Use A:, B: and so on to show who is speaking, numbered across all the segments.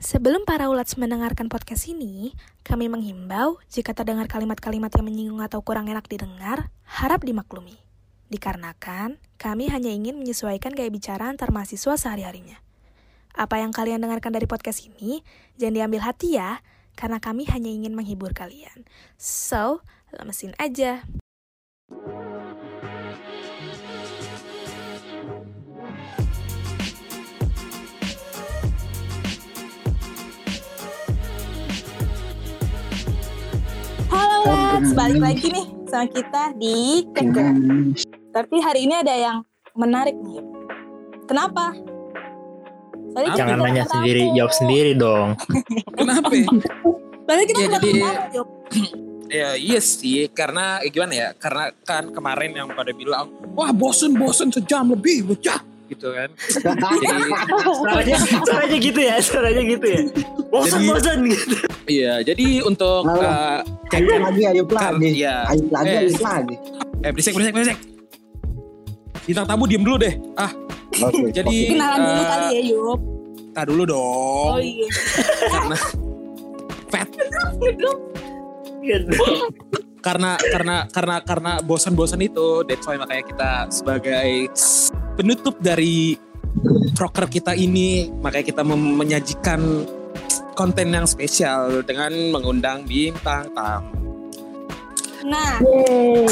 A: Sebelum para ulats mendengarkan podcast ini, kami menghimbau jika terdengar kalimat-kalimat yang menyinggung atau kurang enak didengar, harap dimaklumi. Dikarenakan kami hanya ingin menyesuaikan gaya bicara antar mahasiswa sehari-harinya. Apa yang kalian dengarkan dari podcast ini, jangan diambil hati ya, karena kami hanya ingin menghibur kalian. So, lemesin aja. Halo Lex, balik lagi nih sama kita di Keko. Tapi hari ini ada yang menarik nih. Kenapa? Soalnya
B: Jangan
A: kita
B: nanya sendiri, jawab sendiri dong.
C: Kenapa?
A: Soalnya kita
C: Ya, jadi- ya iya sih, karena eh, gimana ya? Karena kan kemarin yang pada bilang, wah bosen bosen sejam lebih, bocah gitu kan. Jadi
B: Suaranya, suaranya gitu ya, suaranya gitu ya. Bosan,
C: Jadi-
B: bosan gitu.
C: iya, jadi untuk
D: Halo.
C: eh, cek
D: lagi,
C: Kar-
D: lagi.
C: iya.
D: Ayub lagi,
C: Eh.
D: Ayub lagi.
C: eh berisik berisik berisik. Bintang tamu diem dulu deh. Ah,
D: Oke.
C: jadi
A: Kenalan dulu
C: eh,
A: kali ya, Yup.
C: tar dulu dong.
A: Oh iya.
C: Karena fat karena karena karena karena bosan-bosan itu that's why makanya kita sebagai penutup dari proker kita ini makanya kita mem- menyajikan konten yang spesial dengan mengundang bintang tamu.
A: Nah,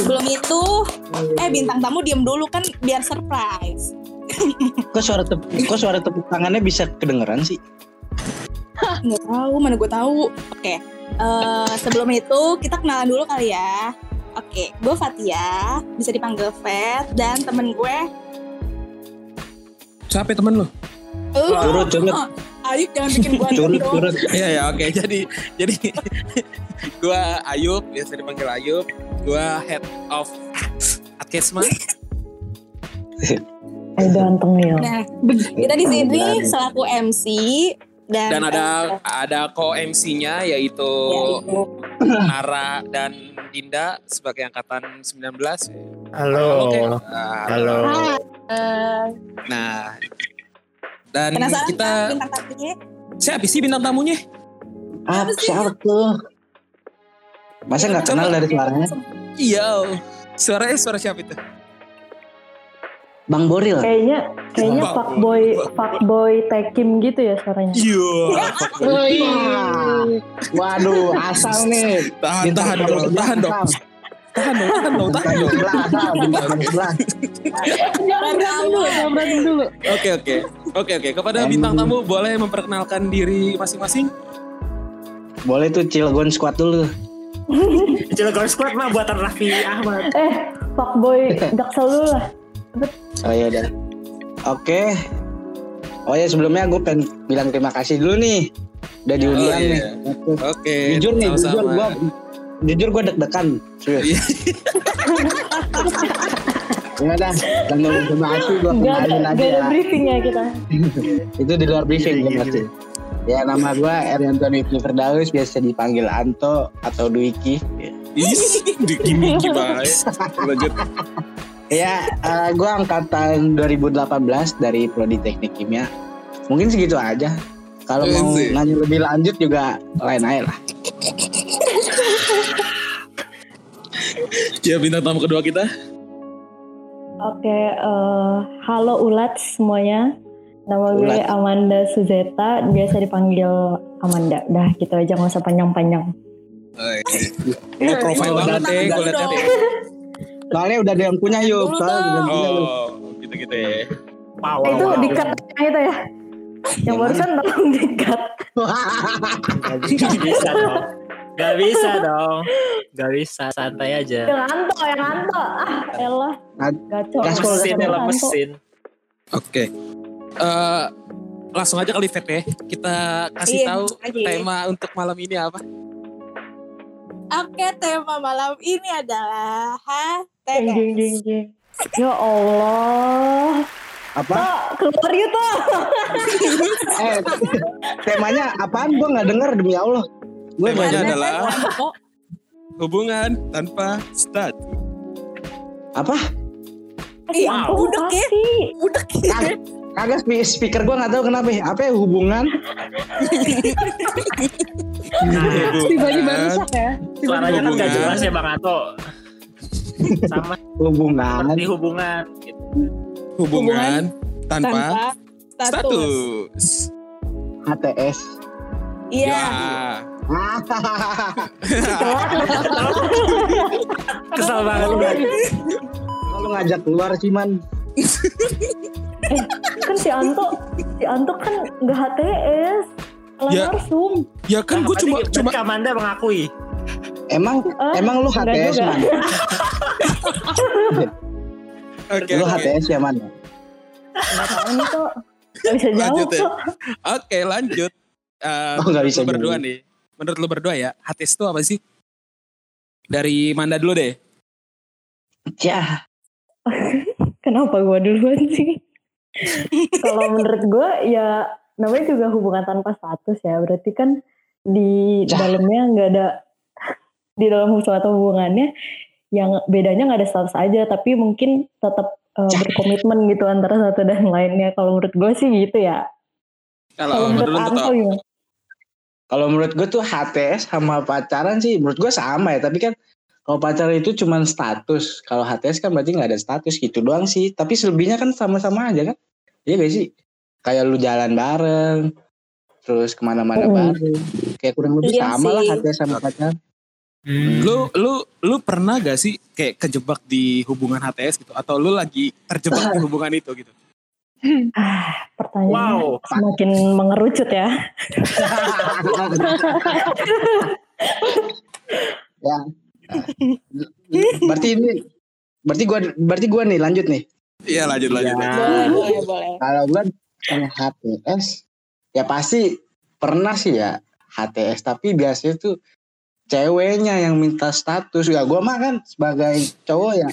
A: sebelum itu, eh bintang tamu diem dulu kan biar surprise.
D: Kok suara tepuk, kok suara tepuk tangannya bisa kedengeran sih?
A: Nggak tahu, mana gue tahu. Oke, eh, sebelum itu kita kenalan dulu kali ya. Oke, gue Fatia, bisa dipanggil Fat, dan temen gue
C: Siapa ya temen lu?
D: Curut, curut.
A: Ayub jangan bikin gue
D: Curut, curut.
C: Iya ya oke jadi jadi gua Ayub biasa dipanggil Ayub. Gua head of Adkesma.
E: Eh ganteng nih.
A: Nah, kita di sini selaku MC dan,
C: Dan ada ada co-MC-nya yaitu
A: Ya,
C: Nara dan Dinda sebagai angkatan 19.
B: Halo.
C: Oke. Ah,
B: Halo.
C: Nah, dan
A: penasaran
C: kita
A: kan bintang tamunya?
C: siapa sih bintang tamunya?
D: Ah, siapa tuh? Masa nggak kenal dari suaranya?
C: Iya. Suaranya suara siapa itu?
D: Bang Boril.
E: Kayaknya kayaknya
C: Bang.
E: fuckboy fuckboy Tekim gitu ya suaranya.
C: Iya.
D: Wah. Waduh, asal nih.
C: Tahan, tahan dong, tahan dong, tahan dong, tahan dong, tahan dong.
E: Jangan berantem dulu, jangan berantem dulu.
C: Oke oke oke oke kepada bintang tamu boleh memperkenalkan diri masing-masing.
D: Boleh tuh Cilegon squad dulu.
B: Cilegon Squad mah buatan Raffi Ahmad.
E: Eh, fuckboy Jaksel dulu lah.
D: Oh iya udah. Oke. Oh ya sebelumnya gue pengen bilang terima kasih dulu nih. Udah diundang
C: Oh, iya.
D: nih.
C: Oke.
D: jujur nih, jujur gue jujur gue deg-degan. Serius.
C: Iya.
D: Ya dah, dan terima kasih gue
E: Gak ada,
D: kenalin aja
E: gak ada
D: ya.
E: briefing ya kita.
D: Itu di luar briefing
B: Iya,
D: ya
B: iya,
D: pasti. Ya nama gue Erianto Ibnu Firdaus biasa dipanggil Anto atau Duiki.
C: Ih, di gimmick gimana? Lanjut.
D: Ya, eh, gue angkatan 2018 dari Prodi Teknik Kimia. Mungkin segitu aja. Kalau mau nanya lebih lanjut juga lain aja lah.
C: Ya bintang tamu kedua kita.
E: Oke, eh, halo ulat semuanya. Nama gue
D: Ulat.
E: Amanda Suzeta, biasa dipanggil Amanda. Dah gitu aja nggak usah panjang-panjang.
C: Oh, profile banget ya, gue deh.
D: Soalnya udah ada yang punya yuk. Soalnya udah punya.
C: Oh, gitu-gitu ya.
B: Wow,
E: itu
B: wow, wow.
E: dikat itu ya. Yang barusan tolong dikat.
B: Bisa dong. Gak bisa dong. Gak bisa, santai aja.
E: Yang Anto, yang Anto. Ah, elah.
D: Ad-
E: Gaco.
D: Gaspol,
B: Lemesin ya, lemesin.
C: Oke. Eh langsung aja kali Vet ya. Kita kasih
A: Iya,
C: tahu
A: aja.
C: tema untuk malam ini apa?
A: Oke, tema malam ini adalah
E: Jeng, jeng, jeng,
A: HTS.
E: jeng. Ya Allah.
D: Apa?
E: Tok, keluar yuk Tok.
D: Eh, temanya apaan? Gue nggak denger demi Allah. Gue
C: Temanya adalah
A: Oh,
C: hubungan tanpa stat.
D: Apa?
A: Ih,
B: Wow.
A: udah ya,
E: Pasti.
A: udah ya.
D: Kag- Kagak spe- speaker gue nggak tahu kenapa. ya. Apa ya hubungan?
E: Tiba-tiba rusak ya.
B: Suaranya kan gak
C: Hubungan.
B: jelas ya Bang Ato. Sama
D: Hubungan.
B: seperti hubungan. gitu.
C: Hubungan tanpa,
A: tanpa status.
C: status.
D: HTS.
A: Iya.
C: Ya.
B: Kesal banget lu.
D: Kalau ngajak keluar sih man.
E: Kan si Anto, si Anto kan nggak HTS.
C: Ya.
E: narsum.
C: Ya kan gue cuma cuma
B: Kamanda mengakui.
D: Emang
E: Ah,
D: emang lu HTS
E: juga.
D: man?
C: Oke,
D: Lu. HTS ya man?
E: Nggak tahu nih kok. Gak bisa jawab
C: Lanjut ya.
E: kok.
C: Oke, lanjut. Eh,
D: Oh, nggak bisa
C: lu berdua nih. Menurut lu berdua ya, HTS itu apa sih? Dari Manda dulu deh.
D: Ya.
E: Kenapa gue duluan sih? Kalau menurut gue ya namanya juga hubungan tanpa status ya. Berarti kan di
D: Cah.
E: dalamnya nggak ada di dalam suatu hubungannya yang bedanya nggak ada status aja, tapi mungkin tetap uh, berkomitmen gitu antara satu dan lainnya. Kalau menurut gue sih gitu ya.
C: Kalau menurut
E: menurut
C: lu
E: Anto?
D: Kalau menurut gue tuh HTS sama pacaran sih menurut gue sama ya. Tapi kan kalau pacaran itu cuma status. Kalau HTS kan berarti nggak ada status gitu doang sih. Tapi selebihnya kan sama-sama aja kan. Iya gak sih? Kayak lu jalan bareng. Terus ke mana-mana
E: Mm.
D: bareng. Kayak kurang lebih
A: Iya
D: sama lah
A: sih.
D: HTS sama pacaran.
C: lu lu lu pernah gak sih kayak kejebak di hubungan HTS gitu atau lu lagi terjebak di hubungan itu gitu?
E: Ah, pertanyaannya
B: Wow.
E: semakin mengerucut ya.
D: ya. berarti ini berarti gua berarti gua nih lanjut nih.
C: Iya lanjut lanjut.
B: Ya.
A: Boleh, boleh.
D: Kalau gua punya HTS ya pasti pernah sih ya HTS tapi biasanya tuh ceweknya yang minta status ya gua mah kan sebagai cowok ya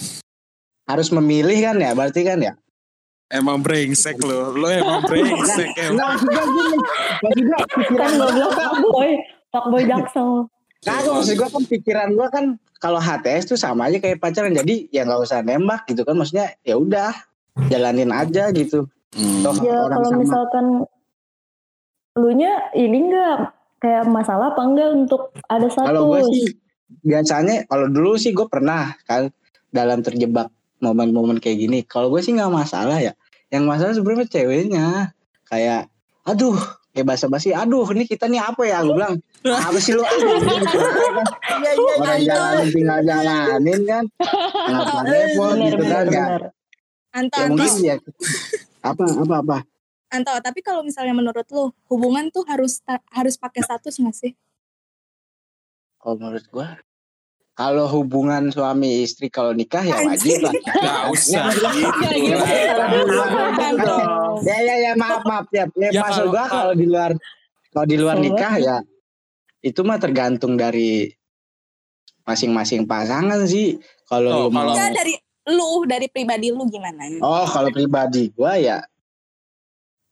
D: harus memilih kan ya berarti kan ya
C: Emang brengsek lu, lu emang brengsek emang.
D: Enggak maksud gua gini maksud gua pikiran
E: Kan gue bilang fuckboy, fuckboy jaksel.
D: Kagak maksud gua kan pikiran gua kan kalau HTS tuh sama aja kayak pacaran jadi ya nggak usah nembak gitu kan maksudnya ya udah jalanin aja gitu
C: Hmm.
D: Toh
E: Ya kalau
D: sama.
E: misalkan lu nya ini enggak kayak masalah apa enggak untuk ada status?
D: Kalau gue sih biasanya kalau dulu sih gue pernah kan dalam terjebak momen-momen kayak gini. Kalau gue sih nggak masalah ya. Yang masalah sebenarnya ceweknya. Kayak aduh kayak basa-basi aduh ini kita nih apa ya? Gue bilang apa sih lu? Gitu
A: Iya, iya,
D: orang jalanin tinggal jalanin kan? Ngapa repot gitu kan? ya.
A: Anto,
D: ya mungkin ya. Apa apa apa?
A: Anto, tapi kalau misalnya menurut lu hubungan tuh harus harus pakai status nggak sih?
D: kalau menurut gue kalau hubungan suami istri kalau nikah ya wajib lah.
C: Gak usah. Gitu
D: ya ya ya maaf maaf. Ya, ya,
C: Ya,
D: maksud gua kalau di luar kalau di luar nikah ya itu mah tergantung dari masing-masing pasangan sih. Kalau
C: Oh, kalau-
A: Enggak dari lu, dari pribadi lu gimana?
D: oh kalau pribadi gua ya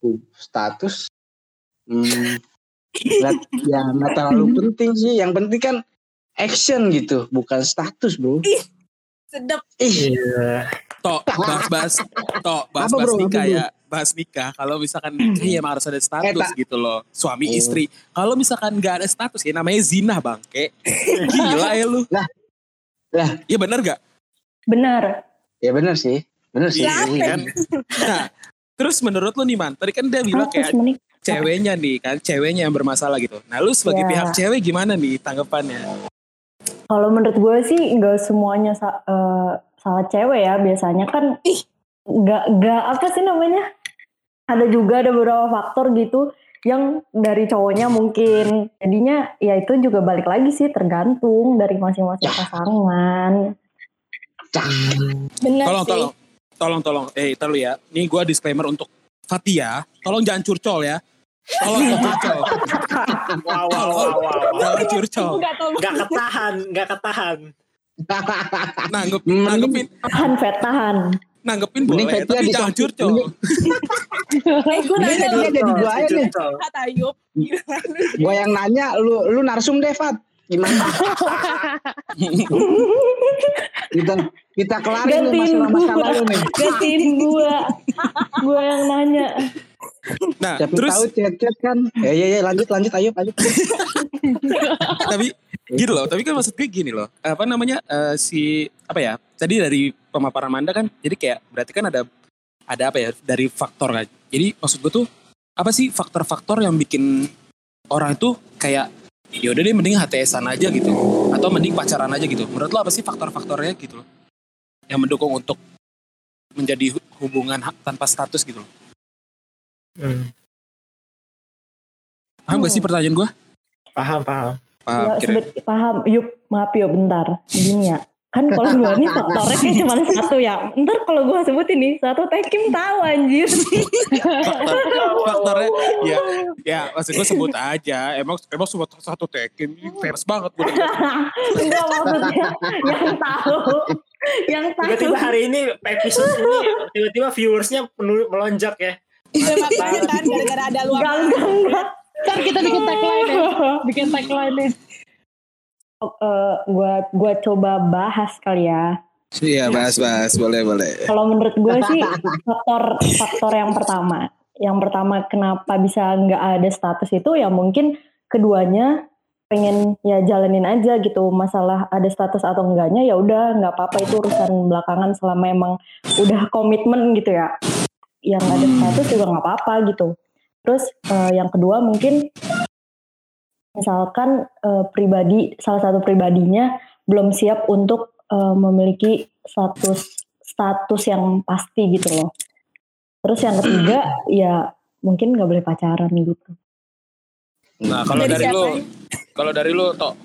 D: uh, status hmm, ya nggak terlalu penting sih. Yang penting kan action gitu bukan status bro
A: Sedep.
D: ih
B: Iya.
C: Tok, bahas-bahas, tok, bahas-bahas nikah
D: bro?
C: ya, bahas nikah. Kalau misalkan nikah ya emang harus ada status
D: tak.
C: gitu loh, suami
D: Oh.
C: istri. Kalau misalkan nggak ada status ya namanya zina bang, kayak gila ya lu.
D: Lah. Lah.
C: Iya bener gak?
E: Benar.
D: ya bener sih bener sih
C: Iya kan. Nah, terus menurut lu nih man, tadi kan dia bilang kayak ceweknya nih kan, ceweknya yang bermasalah gitu. Nah lu sebagai
E: Ya.
C: pihak cewek gimana nih tanggapannya?
E: Kalau menurut gue sih nggak semuanya sa- eh, salah cewek ya. Biasanya kan
A: Ih.
E: nggak nggak apa sih namanya? Ada juga ada beberapa faktor gitu yang dari cowoknya mungkin. Jadinya ya itu juga balik lagi sih tergantung dari masing-masing pasangan.
A: Bener
C: Tolong,
A: sih.
C: tolong, tolong, tolong. Eh, ntar lu ya. Nih gue disclaimer untuk Fatia. Tolong jangan curcol ya. Tolong jangan curcol.
B: Wow, wow, wow,
C: curcol.
B: Gak ketahan, gak ketahan.
C: Nanggep, nanggepin,
E: Tahan, Fet, tahan.
C: nanggepin boleh,
D: Fatia
C: tapi
D: di-
C: jangan curcol.
A: Eh, gue
D: Ini
A: nanya
D: jadi-
A: lu.
D: jadi gua aja nih.
B: Curcol.
A: Kata Ayub.
D: Gua yang nanya, lu lu narsum deh, Fat. Gimana? kita kita kelarin masalah-masalah lu nih.
E: Gantiin gua. gua yang nanya.
C: Nah,
D: Siapa
C: terus
D: tahu chat-chat kan. Ya ya ya lanjut lanjut ayo lanjut.
C: tapi gitu loh, tapi kan maksud gue gini loh. Apa namanya? eh, si apa ya? Tadi dari pemaparan Manda kan jadi kayak berarti kan ada ada apa ya dari faktor kan. Jadi maksud gue tuh apa sih faktor-faktor yang bikin orang itu kayak ya udah deh mending HTSan aja gitu atau mending pacaran aja gitu. Menurut lo apa sih faktor-faktornya gitu loh? Yang mendukung untuk menjadi hu- hubungan tanpa status gitu loh.
B: Hmm,
C: Paham gak sih pertanyaan gue?
B: paham paham.
C: Paham.
E: Ya, sebet, paham. Yuk, maaf yuk bentar. Gini ya. Kan kalau gue nih faktornya kayak cuma satu ya. Ntar kalau gue sebutin nih, satu tekim tahu anjir.
C: faktor faktornya ya ya maksud gue sebut aja emang emang sebut satu tekin ini famous banget gue
E: Enggak maksudnya yang tahu. Yang tahu.
B: Tiba-tiba hari ini episode ini tiba-tiba viewersnya melonjak ya.
F: Makanya kan gara-gara ada
E: Enggak, enggak, enggak.
G: Ntar kita bikin tagline ya. Bikin tagline nih.
E: Eh, gua gua coba bahas kali ya.
C: iya bahas bahas. Boleh boleh.
E: Kalau menurut gue sih faktor faktor yang pertama, yang pertama kenapa bisa nggak ada status itu? Ya mungkin keduanya pengen ya jalanin aja gitu. Masalah ada status atau enggaknya ya udah nggak apa-apa. Itu urusan belakangan selama emang udah komitmen gitu ya yang ada status juga nggak apa-apa gitu terus eh, yang kedua mungkin misalkan eh, pribadi salah satu pribadinya belum siap untuk eh, memiliki status status yang pasti gitu loh. Terus yang ketiga ya mungkin nggak boleh pacaran gitu.
C: nah kalau
F: Dari
C: lu kalau dari lu toh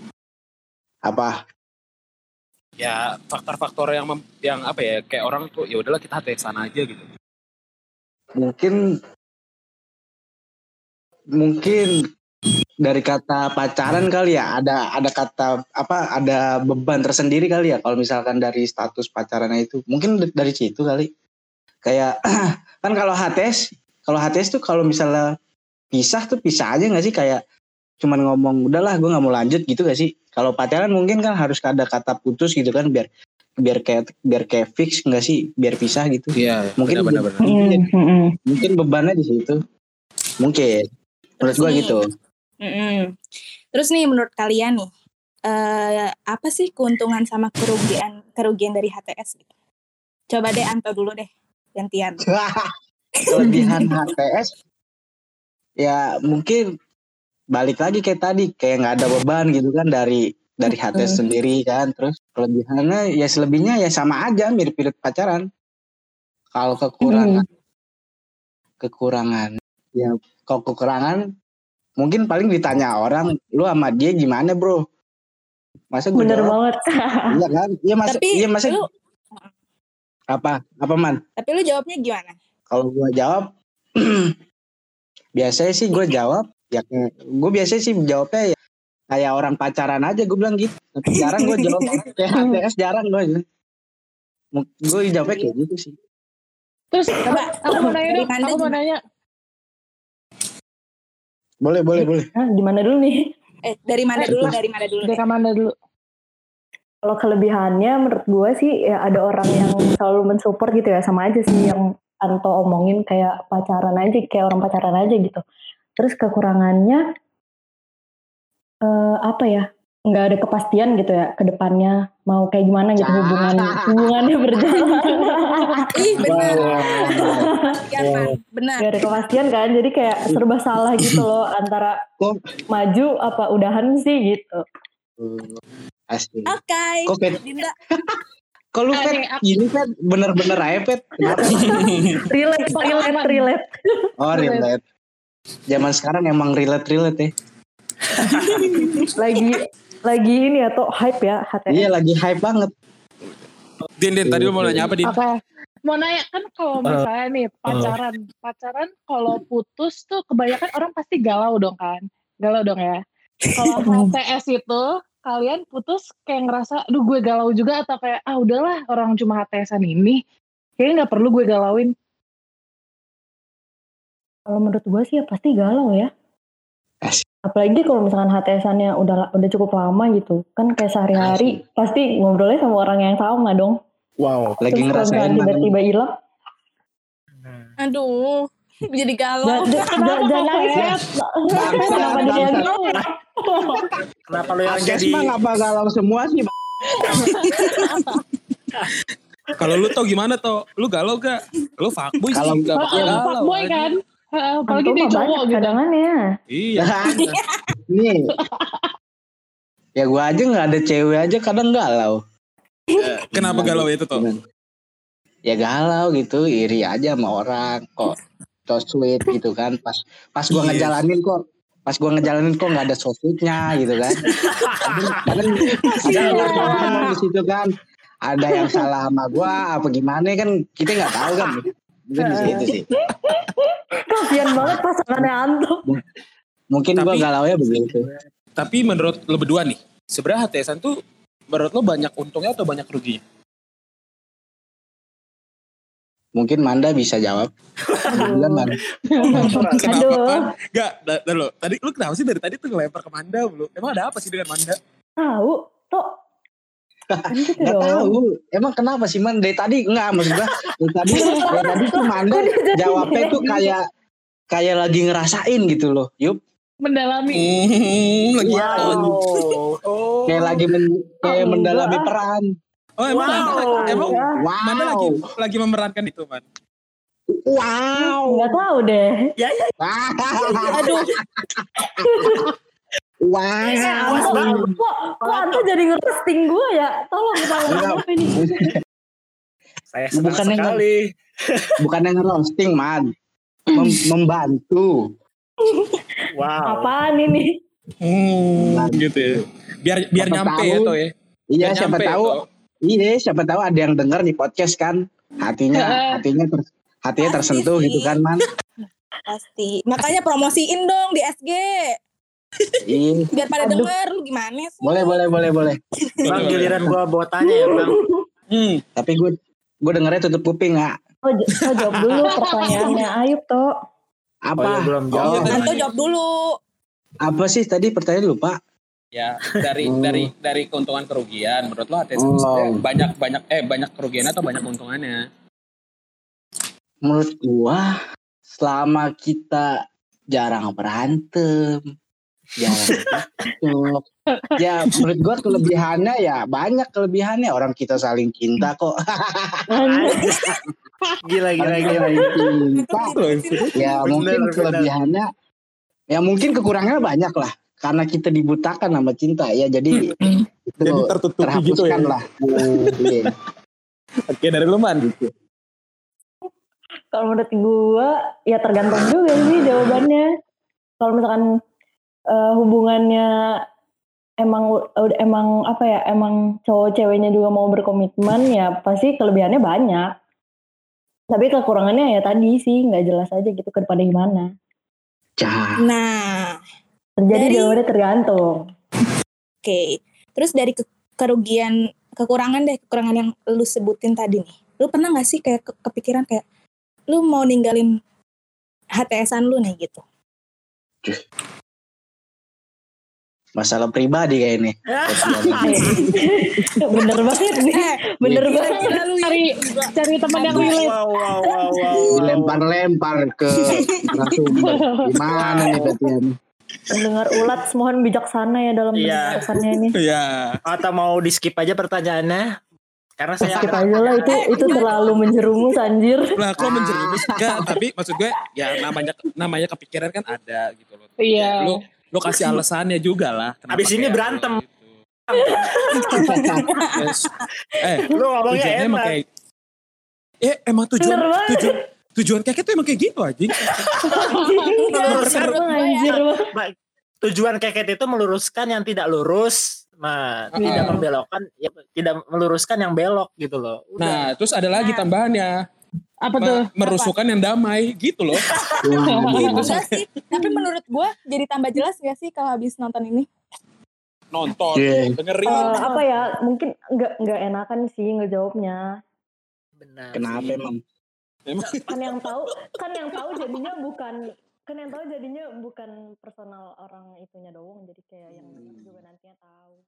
D: Apa?
C: ya faktor-faktor yang mem- yang apa ya kayak orang tuh ya udahlah kita HTSan aja gitu
D: Mungkin mungkin dari kata pacaran kali ya ada ada kata apa ada beban tersendiri kali ya kalau misalkan dari status pacarannya itu. Mungkin dari situ kali. Kayak kan kalau HTS kalau HTS tuh kalau misalnya pisah tuh pisah aja nggak sih? Kayak cuman ngomong udahlah gue nggak mau lanjut gitu gak sih? Kalau pacaran mungkin kan harus ada kata putus gitu kan biar biar kayak biar kayak fix nggak sih? Biar pisah gitu.
C: Iya
D: Mungkin
C: benar-benar
E: Hmm,
D: mungkin bebannya di situ. Mungkin. Menurut
F: nih,
D: gitu.
F: Mm-mm. Terus nih menurut kalian nih, eh apa sih keuntungan sama kerugian kerugian dari HTS gitu? Coba deh Anto dulu deh, gantian.
D: kelebihan HTS ya mungkin balik lagi kayak tadi kayak nggak ada beban gitu kan dari dari HTS sendiri kan terus kelebihannya ya selebihnya ya sama aja mirip-mirip pacaran. Kalau kekurangan. Kekurangan. Ya. Kalau kekurangan mungkin paling ditanya orang lu sama dia gimana bro? Masa gue
E: Bener
D: jawab
E: banget.
D: iya kan? Iya masa
F: Tapi
D: iya masa
F: lu
D: apa? Apa man?
F: Tapi lu jawabnya gimana?
D: kalau gue jawab biasanya sih gue jawab ya gue biasanya sih jawabnya ya kayak orang pacaran aja gue bilang gitu tapi jarang gue jawab kayak HTS jarang gue gue jawabnya kayak gitu sih
G: Terus
F: Coba
G: aku mau nanya dong, aku mau nanya.
D: boleh boleh boleh
E: gimana dulu nih?
F: Eh dari mana
G: Eh,
F: dulu? Dari mana dulu?
G: Dari? Amanda dulu.
E: Kalau kelebihannya menurut gue sih ya ada orang yang selalu mensupport gitu ya sama aja sih yang Anto omongin kayak pacaran aja kayak orang pacaran aja gitu. Terus kekurangannya eh apa ya? nggak ada kepastian gitu ya ke depannya mau kayak gimana gitu hubungan hubungannya berjalan.
F: Ih benar. Iya benar.
E: Gak ada kepastian kan jadi kayak serba salah gitu loh antara
D: Kok-
E: maju apa udahan sih gitu.
D: Asli.
F: Oke.
D: Kok Pet?
F: Dinda.
D: Kok lu Pet?
G: Aku-
D: Gini Pet? Bener-bener aja Pet?
E: Relate, relate, relate.
D: Oh relate. Zaman sekarang emang relate-relate ya.
E: Lagi lagi ini ya tuh hype ya HTS.
D: Iya lagi hype banget.
C: Din Din tadi lu mau nanya apa Din
G: Apa? Mau nanya kan kalau misalnya nih pacaran, pacaran kalau putus tuh kebanyakan orang pasti galau dong kan, galau dong ya. Kalau HTS itu kalian putus kayak ngerasa, aduh gue galau juga atau kayak ah udahlah orang cuma HTSan ini, kayaknya nggak perlu gue galauin.
E: Kalau menurut gue sih ya pasti galau ya. Apalagi kalau misalkan HTS-annya udah udah cukup lama gitu kan kayak sehari-hari pasti ngobrolnya sama orang yang sama dong
D: Wow, lagi
E: terus
D: ngerasain
E: tiba-tiba hilang
F: Aduh, jadi galau.
E: jangan nangis ya kenapa jadi yang gitu
B: Kenapa lu yang jadi
D: mah ngapa galau semua sih?
C: Kalau lu tau gimana tau? Lu galau gak? Lu fuckboy sih
D: Kalau-
C: gak bakal
G: Heeh,
C: galau.
G: fuckboy kan. Apalagi dia cowok gitu.
E: cadangannya
C: Iya.
D: Nih. Ya gua aja nggak ada cewek aja kadang galau.
C: Kenapa galau itu tuh?
D: Ya galau gitu, iri aja sama orang kok so sweet gitu kan. Pas pas gua
C: Yes.
D: ngejalanin kok pas gua ngejalanin kok nggak ada so sweetnya gitu kan. Kadang kadang ada yang ngomong di situ kan. Ada yang salah sama gua apa gimana kan kita nggak tahu kan. Mungkin di situ sih.
E: kasian banget pasangannya Antum
D: Mungkin gua
C: Tapi-
D: galau ya begitu.
C: Tapi menurut lo berdua nih, sebenarnya HTSan tuh menurut lo banyak untungnya atau banyak ruginya?
D: Mungkin Manda bisa jawab. Bulan Manda.
C: Kenapa
E: Aduh.
C: kan? Gak, dah, dah lo. Tadi lu kenapa sih dari tadi tuh ngelempar ke Manda lu? Emang ada apa sih dengan Manda?
E: tahu toh kan gitu
D: Gak tahu. Emang kenapa sih man? Dari tadi enggak maksud gua. Dari tadi dari tadi tuh Manda jawabnya tuh kayak kayak lagi ngerasain gitu loh. Yup.
G: Mendalami.
C: Hmm, lagi
B: Oh.
D: Kayak lagi men- kayak
E: Oh,
D: mendalami
E: enggak.
D: peran.
C: Oh emang
B: Wow.
C: Emang
D: Wow.
C: Manda lagi lagi memerankan itu man.
D: Wow.
E: nggak tahu deh
F: Aduh,
D: Wow.
E: Antum kok kok Antum jadi ngerosting gue ya tolong tolong apa ini
B: Saya senang
D: Bukannya
B: sekali.
D: Bukan yang roasting man. Mem- membantu.
B: Wow.
E: apaan ini
C: Hmm, gitu ya. Biar biar
D: Siapa
C: nyampe
D: tahu.
C: ya toh ya.
D: Iya
C: Biar
D: siapa
C: nyampe,
D: tahu.
C: Toh.
D: Iya siapa tahu ada yang dengar di podcast kan. Hatinya hatinya ter- hatinya
F: Pasti
D: tersentuh
F: sih.
D: gitu kan man.
F: pasti. Makanya promosiin dong di SG.
D: Iya.
F: Biar pada
E: Aduh.
F: denger lu gimana sih?
D: Boleh boleh boleh boleh.
B: Bang giliran gua bawa tanya ya bang.
C: Hmm.
D: Tapi gue gue dengernya tutup kuping nggak?
E: oh, oh, jawab dulu pertanyaannya Ayub toh
B: Oh
D: Apa?
B: ya belum
C: Oh,
B: jawab.
C: iya,
F: Anto jawab dulu.
D: Apa sih tadi pertanyaan lupa?
C: Ya, dari
D: Oh.
C: dari dari keuntungan kerugian menurut lo HTS
D: Oh.
C: banyak banyak eh banyak kerugian atau banyak keuntungannya?
D: Menurut gua selama kita jarang berantem, cekcok, ya menurut gua kelebihannya ya banyak kelebihannya orang kita saling cinta kok.
B: Gila gila gila.
D: cinta, ya
B: Bener,
D: mungkin
B: bener.
D: kelebihannya ya mungkin kekurangannya banyak lah karena kita dibutakan sama cinta ya jadi itu
C: Jadi tertutupi gitu ya.
D: terhapuskan lah. Iya.
C: Oke, dari lu man.
E: kalau menurut gue ya tergantung juga sih jawabannya kalau misalkan eh, hubungannya emang udah emang apa ya emang cowok ceweknya juga mau berkomitmen ya pasti kelebihannya banyak tapi kekurangannya ya tadi sih nggak jelas aja gitu ke depannya gimana.
F: Nah,
E: terjadi
F: Dari-
E: jawabannya tergantung
F: oke. Terus dari ke- kerugian, kekurangan deh, kekurangan yang lu sebutin tadi nih. Lu pernah gak sih kayak ke- kepikiran kayak lu mau ninggalin HTSan lu nih gitu?
D: Masalah pribadi kayak ini.
E: bener banget nih
F: Eh,
E: bener
F: gila,
E: banget
F: gila lu ya.
G: Cari cari teman yang relate.
B: Wow wow wow wow.
D: dilempar-lempar ke narasumber. Gimana nih Betian?
E: mendengar ulat mohon bijaksana ya dalam
B: Iya.
E: penjelasannya ini
C: Iya.
B: Atau mau di skip aja pertanyaannya? Karena saya
E: skip aja lah itu itu terlalu menjerumus anjir
C: Lah kok menjerumus enggak, tapi maksud gue ya namanya namanya kepikiran kan ada gitu loh.
G: Iya.
C: Lu lu kasih alasannya juga lah.
B: Abis ini berantem.
C: gitu. Yes. Eh,
B: lu ngomongnya
C: tujuannya emang
B: enak.
C: kayak Eh, emang tujuan tujuan tujuan keket tuh emang kayak gitu anjing.
B: Meluruskan
E: Bang, anjir
B: tujuan keket itu meluruskan yang tidak lurus, nah,
C: Ah.
B: tidak membelokkan, ya, tidak meluruskan yang belok gitu loh. Udah.
C: Nah, terus ada lagi tambahannya.
G: Apa tuh?
C: merusukan yang damai gitu loh.
F: Enggak sih, tapi menurut gua jadi tambah jelas gak sih kalau habis nonton ini?
C: Nonton,
D: Iya.
C: dengerin.
E: Eh, apa ya mungkin nggak nggak enakan sih ngejawabnya
B: Benar.
D: Kenapa
B: sih.
D: emang?
C: Emang
E: kan yang tahu kan yang tahu jadinya bukan kan yang tahu jadinya bukan personal orang itunya doang jadi kayak yang
D: Hmm.
E: juga nantinya tahu